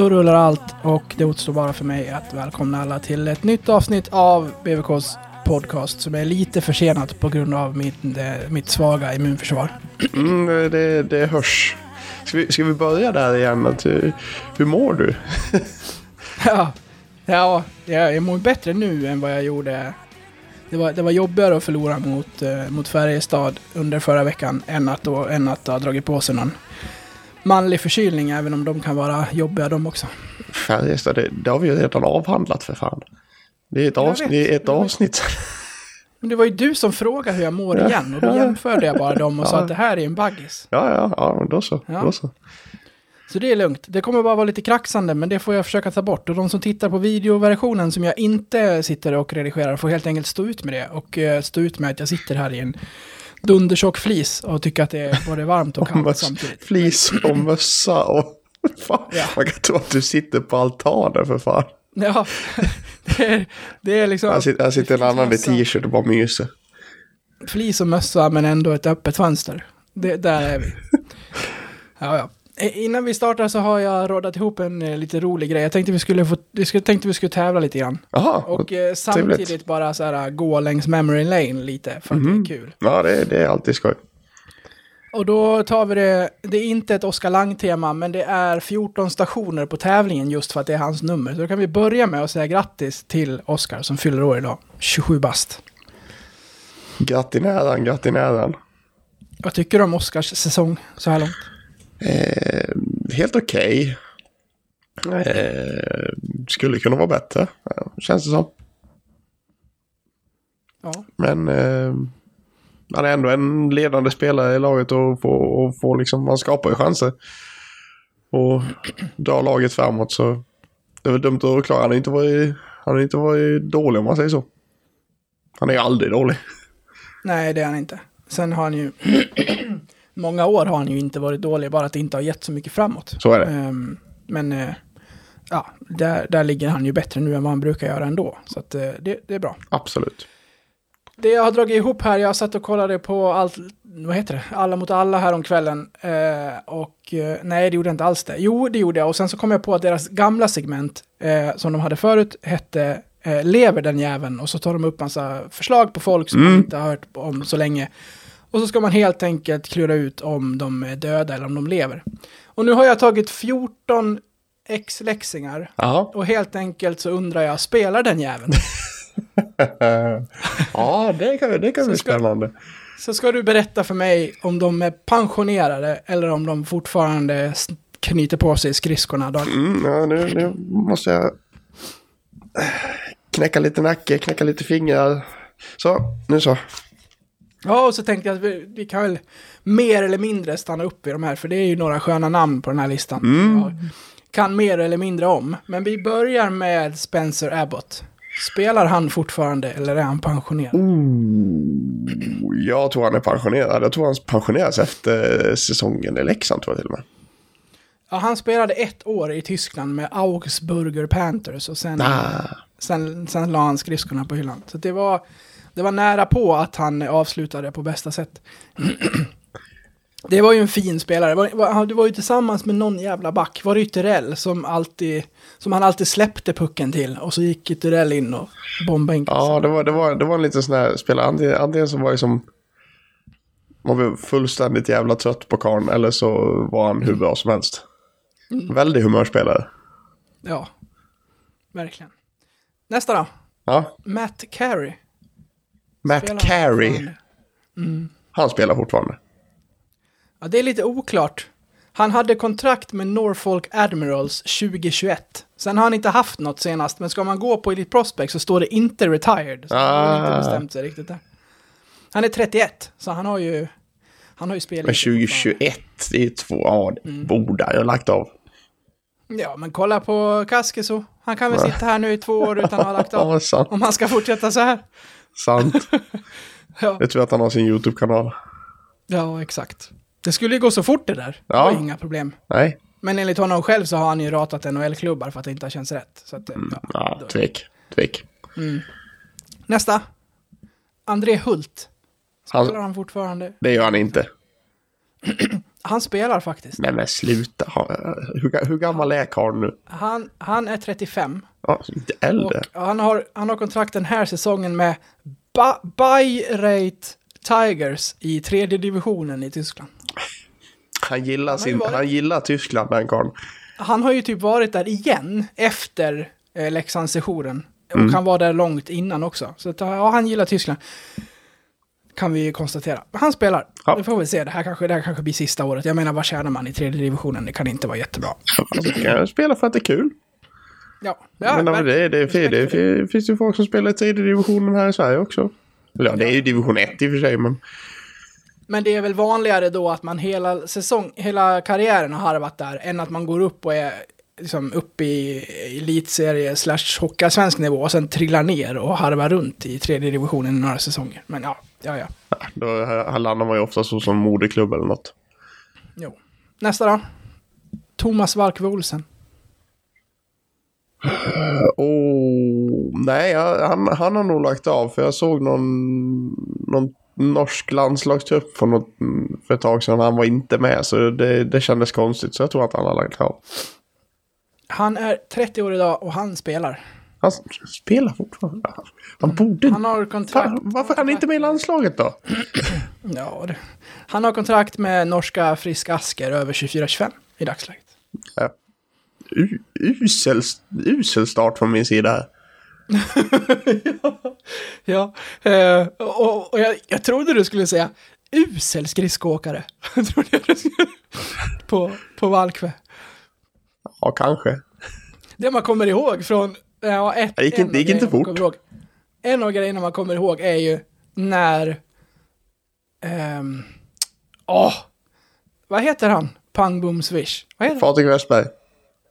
Då rullar allt och det återstår bara för mig att välkomna alla till ett nytt avsnitt av BVKs podcast som är lite försenat på grund av mitt, eh, mitt svaga immunförsvar. Mm, det, det hörs. Ska vi, ska vi börja där igen? Att, hur, hur mår du? Ja, ja jag mår bättre nu än vad jag gjorde. Det var, det var jobbigare att förlora mot, eh, mot Färjestad under förra veckan än att, då, än att ha dragit på sig någon manlig förkylning, även om de kan vara jobbiga de också. Färjestad, det, det har vi ju redan avhandlat för fan. Det är ett, Jag avs- vet, det är ett avsnitt. Men det var ju du som frågade hur jag mår Ja, igen och då jämförde jag bara dem och sa Ja. att det här är en baggis. Ja, ja, ja, då så. Ja. Då så. Så det är lugnt. Det kommer bara vara lite kraxande, men det får jag försöka ta bort. Och de som tittar på videoversionen som jag inte sitter och redigerar får helt enkelt stå ut med det. Och eh, stå ut med att jag sitter här i en dundertjock flis och tycker att det är både varmt och kallt samtidigt. Flis och mössa och... Fan, Ja. Man kan tro att du sitter på altanen för fan. Ja, det är, det är liksom... Här sitter, här sitter en annan i t-shirt och bara myser. Flis och mössa men ändå ett öppet fönster. Det, där är vi. Ja, ja. Eh, Innan vi startar så har jag rådat ihop en eh, lite rolig grej. Jag tänkte vi skulle, få, vi skulle, tänkte vi skulle tävla lite grann. Jaha, Och eh, samtidigt trevligt. bara så här gå längs memory lane lite för att Mhm. det är kul. ja det, det är alltid skoj. Och då tar vi det, det är inte ett Oskar Lang-tema, men det är 14 stationer på tävlingen just för att det är hans nummer. Så då kan vi börja med att säga grattis till Oskar som fyller år idag, 27 bast. Grattinäran, grattinäran. Vad tycker du om Oskars säsong så här långt? Eh, helt okej. Eh, skulle kunna vara bättre, känns det som. Ja, Men eh, han är ändå en ledande spelare i laget och får, och får liksom, man skapar ju chanser. Och drar laget framåt så det är väl dumt att klara. Han har inte varit, han har inte varit dålig om man säger så. Han är ju aldrig dålig. nej det är han inte. Sen har han ju, många år har han ju inte varit dålig, bara att det inte har gett så mycket framåt. Så är det. Ehm, men eh, ja, där, där ligger han ju bättre nu än vad han brukar göra ändå. Så att, eh, det, det är bra. Absolut. Det jag har dragit ihop här, jag satt och kollade på allt, vad heter det, Alla mot alla här om kvällen. Eh, och eh, nej, det gjorde jag inte alls det. Jo, det gjorde jag. Och sen så kom jag på att deras gamla segment, eh, som de hade förut, hette Lever den jäveln? Och så tar de upp massa förslag på folk som man Mm. inte har hört om så länge. Och så ska man helt enkelt klura ut om de är döda eller om de lever. Och nu har jag tagit 14 ex-läxingar. Och helt enkelt så undrar jag, spelar den jäveln? ja, det kan, det kan bli spännande. Så ska du berätta för mig om de är pensionerade eller om de fortfarande knyter på sig skridskorna. Dag. Mm, ja, nu, nu måste jag knäcka lite nacke, knäcka lite fingrar. Så, nu så. Ja, och så tänkte jag att vi, vi kan väl mer eller mindre stanna upp i de här, för det är ju några sköna namn på den här listan. Mm. Kan mer eller mindre om. Men vi börjar med Spencer Abbott. Spelar han fortfarande eller är han pensionerad? Ooh, jag tror han är pensionerad. Jag tror han pensioneras efter säsongen i Leksand tror jag till och med. Ja, han spelade ett år i Tyskland med Augsburger Panthers och sen, Ah. sen, sen la han skridskorna på hyllan. Så det var, det var nära på att han avslutade på bästa sätt. Det var ju en fin spelare. Du var ju tillsammans med någon jävla back. Var det Ytterell som, alltid, som han alltid släppte pucken till? Och så gick Ytterell in och bombade in. Ja, det var, det, var, det var en liten sån här spelare. Antingen, så var det som... Man var fullständigt jävla trött på karln eller så var han hur bra som helst. Väldigt humörspelare. ja, verkligen. Nästa då. Ja, Matt Carey. Matt Spelar han Carey. fortfarande? Han spelar fortfarande. Ja, det är lite oklart. Han hade kontrakt med Norfolk Admirals 2021. Sen har han inte haft något senast, men ska man gå på Elite Prospect så står det inte retired. Så han har inte Ah. bestämt sig riktigt där. Han är 31, så han har ju, han har ju spelat. Men 2021, det är två... Ja, det borde jag lagt av. Ja, men kolla på Kaskeso. Han kan väl sitta här nu i två år utan att ha lagt av. Om han ska fortsätta så här. Sant. Ja, Jag tror att han har sin YouTube-kanal. ja exakt. Det skulle ju gå så fort det där. Det Ja. var inga problem. Nej, Men enligt honom själv så har han ju ratat NHL-klubbar för att det inte har känts rätt. Så att, ja, ja, då- tvek. Tvek. Nästa. André Hult. Han- Spelar han fortfarande? Det gör han inte. Han spelar faktiskt. Nej men sluta. Hur, hur gammal är karln nu? Han, han är 35. Ja, inte äldre. Och han har, han har kontrakt den här säsongen med ba Bayreuth Tigers i tredje divisionen i Tyskland. Han gillar, ju sin, varit- han gillar Tyskland den karln. Han har ju typ varit där igen efter eh, Leksandssessionen. Och Mm. han var där långt innan också. Så att, ja, han gillar Tyskland. Kan vi konstatera. Han spelar. Ja. Vi får väl se. Det här, kanske, det här kanske blir sista året. Jag menar, vad tjänar man i tredje divisionen? Det kan inte vara jättebra. Han kan spela för att det är kul. Ja, ja men det, det, det, det, det finns ju folk som spelar i tredje divisionen här i Sverige också. Eller ja, det är ju division 1 i och för sig, men... Men det är väl vanligare då att man hela säsong, hela karriären har harvat där, än att man går upp och är liksom uppe i elitserie slash hockeyallsvensk nivå och sen trillar ner och harvar runt i tredje divisionen i några säsonger. Men ja, ja, ja. Då här landar man ju ofta så som moderklubb eller något. Jo. Nästa då. Thomas Valkve Olsen. Oh, nej, han, han har nog lagt av. För jag såg någon, någon norsk landslagstrupp för, något, för ett tag sedan. Han var inte med, så det, det kändes konstigt. Så jag tror att han har lagt av. Han är 30 år idag och han spelar. Han spelar fortfarande. Han borde Han har kontrakt... Fan, varför är han inte med i landslaget då? Ja, det. Han har kontrakt med norska Frisk Asker över 24-25 i dagsläget. Ja. U- Usel, usel start från min sida här. Ja, eh, och, och jag, jag trodde du skulle säga usel skridskoåkare. trodde jag du skulle, på, på Valkve. Ja, kanske. Det man kommer ihåg från... Ja, ett, Det gick inte- det gick inte fort. ihåg- En av grejerna man kommer ihåg är ju när... ehm, Åh! vad heter han? Pang Boom Swish. Vad heter? Patrik Westberg.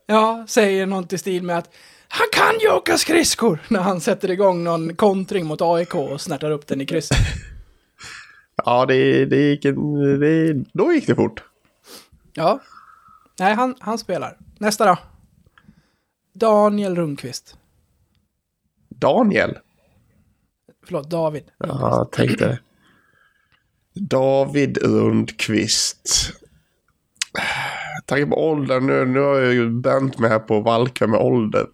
Ja, säger något i stil med att han kan ju åka skridskor när han sätter igång någon kontring mot AIK och snärtar upp den i krysset. Ja, det, det gick det, då gick det fort. Ja. Nej, han, han spelar. Nästa då. Daniel Rundqvist. Daniel. Förlåt, David. Ja, jag tänkte det. David Rundqvist. Tanke på åldern nu, nu har jag ju bänt mig här på Valka med ålder.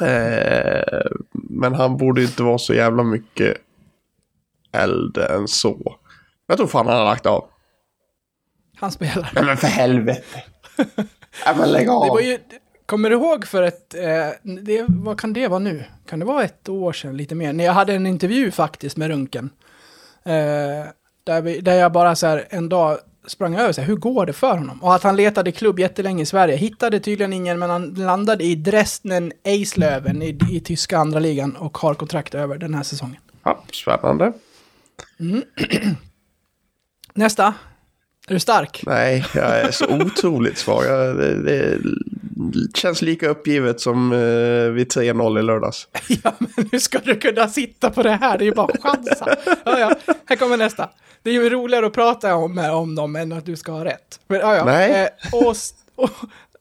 Eh, men han borde inte vara så jävla mycket äldre än så. Jag tror fan han har lagt av. Han spelar. Nej men för helvete. Nej men lägg Det av. var ju, kommer du ihåg för ett, eh, det, vad kan det vara nu? Kan det vara ett år sedan, lite mer? När jag hade en intervju faktiskt med Runken. Eh, där, vi, där jag bara så här en dag sprang över så här, hur går det för honom? Och att han letade klubb jättelänge i Sverige. Hittade tydligen ingen, men han landade i Dresden Eislöven i, i tyska andra ligan och har kontrakt över den här säsongen. Ja, spännande. Nästa. Är du stark? Nej, jag är så otroligt svag. Jag, det, det känns lika uppgivet som eh, vid 3-0 i lördags. Ja, men hur ska du kunna sitta på det här? Det är ju bara chansa. Ja, ja. Här kommer nästa. Det är ju roligare att prata om, om dem än att du ska ha rätt. Men, ja, ja. Nej. Eh, Aust,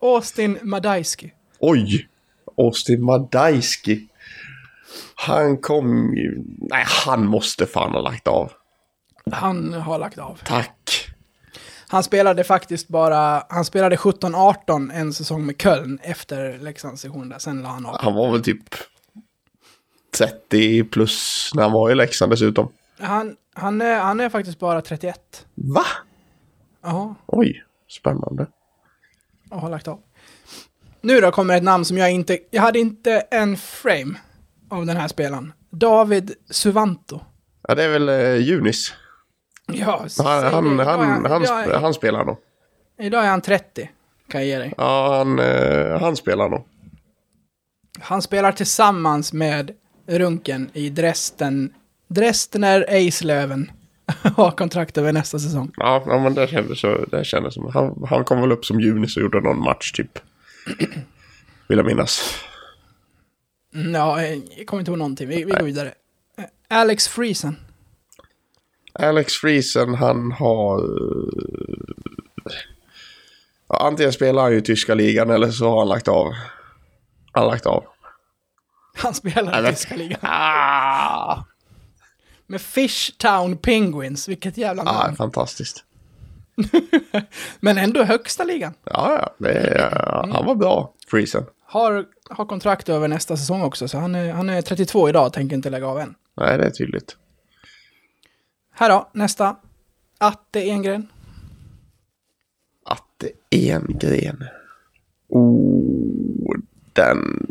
Austin Madajski. Oj! Austin Madajski. Han kom ju... Nej, han måste fan ha lagt av. Han har lagt av. Tack. Han spelade faktiskt bara, han spelade 17-18 en säsong med Köln efter Leksandssessionen där, sen la han av. Han var väl typ 30 plus när han var i Leksand dessutom. Han, han, är, han är faktiskt bara 31. Va? Ja, Oj, spännande. och har lagt av. Nu då kommer ett namn som jag inte, jag hade inte en frame av den här spelaren. David Suvanto. Ja, det är väl eh, Junis. Ja, Han, han, han, är han, idag är- han spelar nog. Idag är han 30, kan jag ge dig. Ja, han, eh, han spelar nog. Han spelar tillsammans med Runken i Dresden, Dresdner Eislöven. Har kontrakt över nästa säsong. Ja, ja men det kändes, så, det kändes som... Han, han kom väl upp som Junis och gjorde någon match typ. Vill jag minnas. Mm, Ja, jag kommer inte ihåg någonting. Vi, vi går vidare. Alex Friesen. Alex Friesen, han har... eh, Ja, antingen spelar han ju i tyska ligan eller så har han lagt av. Han har lagt av. Han spelar i tyska ligan. Ah! Med Fishtown Penguins. Vilket jävla Ja, namn. fantastiskt. Men ändå högsta ligan. Ja, ja. Det är, han var bra, Friesen. Har, har kontrakt över nästa säsong också, så han är, han är 32 idag och tänker inte lägga av än. Nej, det är tydligt. Här då, nästa. Atte Engren. Atte Engren. Oh, den...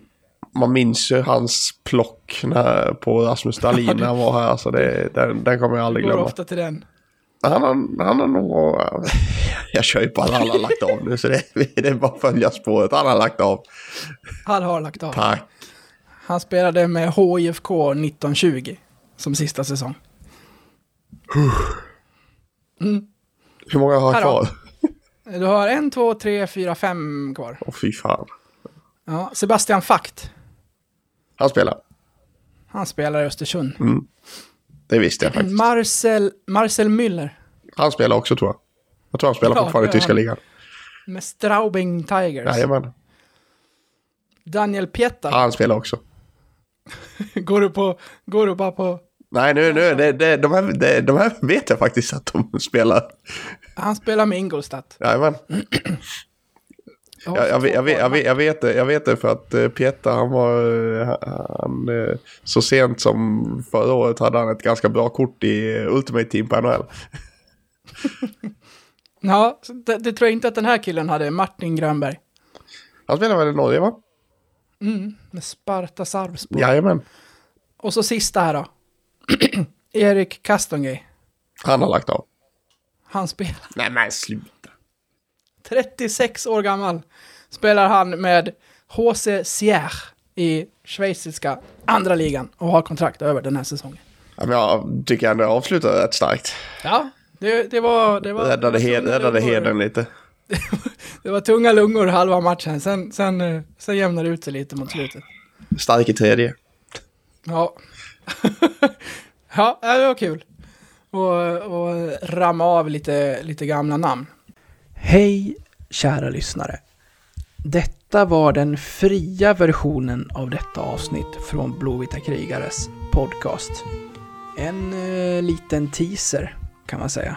Man minns ju hans plock när, på Rasmus Dahlin när han var här. Så det, den, den kommer jag aldrig Går glömma. ofta till den. Han har, han har nog... Jag kör ju på att han har lagt av nu så det, det är bara att följa spåret. Han har lagt av. Han har lagt av. Tack. Han spelade med HIFK 1920 som sista säsong. Hur många har jag kvar? Du har en, två, tre, fyra, fem kvar. Åh fy fan. Ja, Sebastian Fakt. Han spelar. Han spelar i Östersund. Det visste jag faktiskt. Marcel, Marcel Müller Han spelar också tror jag. Jag tror han spelar Ja, fortfarande i tyska ligan. med Straubing Tigers. Jajamän. Daniel Pieta. Han spelar också. Går, du på, går du bara på... Nej, nu, nu, det, det, de, här, det, de här vet jag faktiskt att de spelar. Han spelar med Ingolstadt. Jajamän. Jag, jag, jag, jag, vet- jag, vet det, jag vet det för att uh, Peter han var, eh, han, eh, så sent som förra året hade han ett ganska bra kort i eh, Ultimate Team på NHL. Ja, det, det tror jag inte att den här killen hade. Martin Grönberg. Han spelar väl i Norge va? Med Sparta Sarpsborg. Jajamän. Och så sista här då. Erik Kastongay. Han har lagt av. Han spelar Nej men sluta. 36 år gammal. Spelar han med HC Sierre i schweiziska andra ligan och har kontrakt över den här säsongen. Jag tycker ändå jag avslutar rätt starkt. Ja, det, det var... Det var Räddade, hed, räddade hedern lite. Det var tunga lungor halva matchen, sen, sen, eh, sen jämnade det ut sig lite mot slutet. Stark i tredje. Ja. ja, det var kul. Och, och ramma av lite, lite gamla namn. Hej, kära lyssnare. Detta var den fria versionen av detta avsnitt från Blåvita krigares podcast. En eh, liten teaser, kan man säga.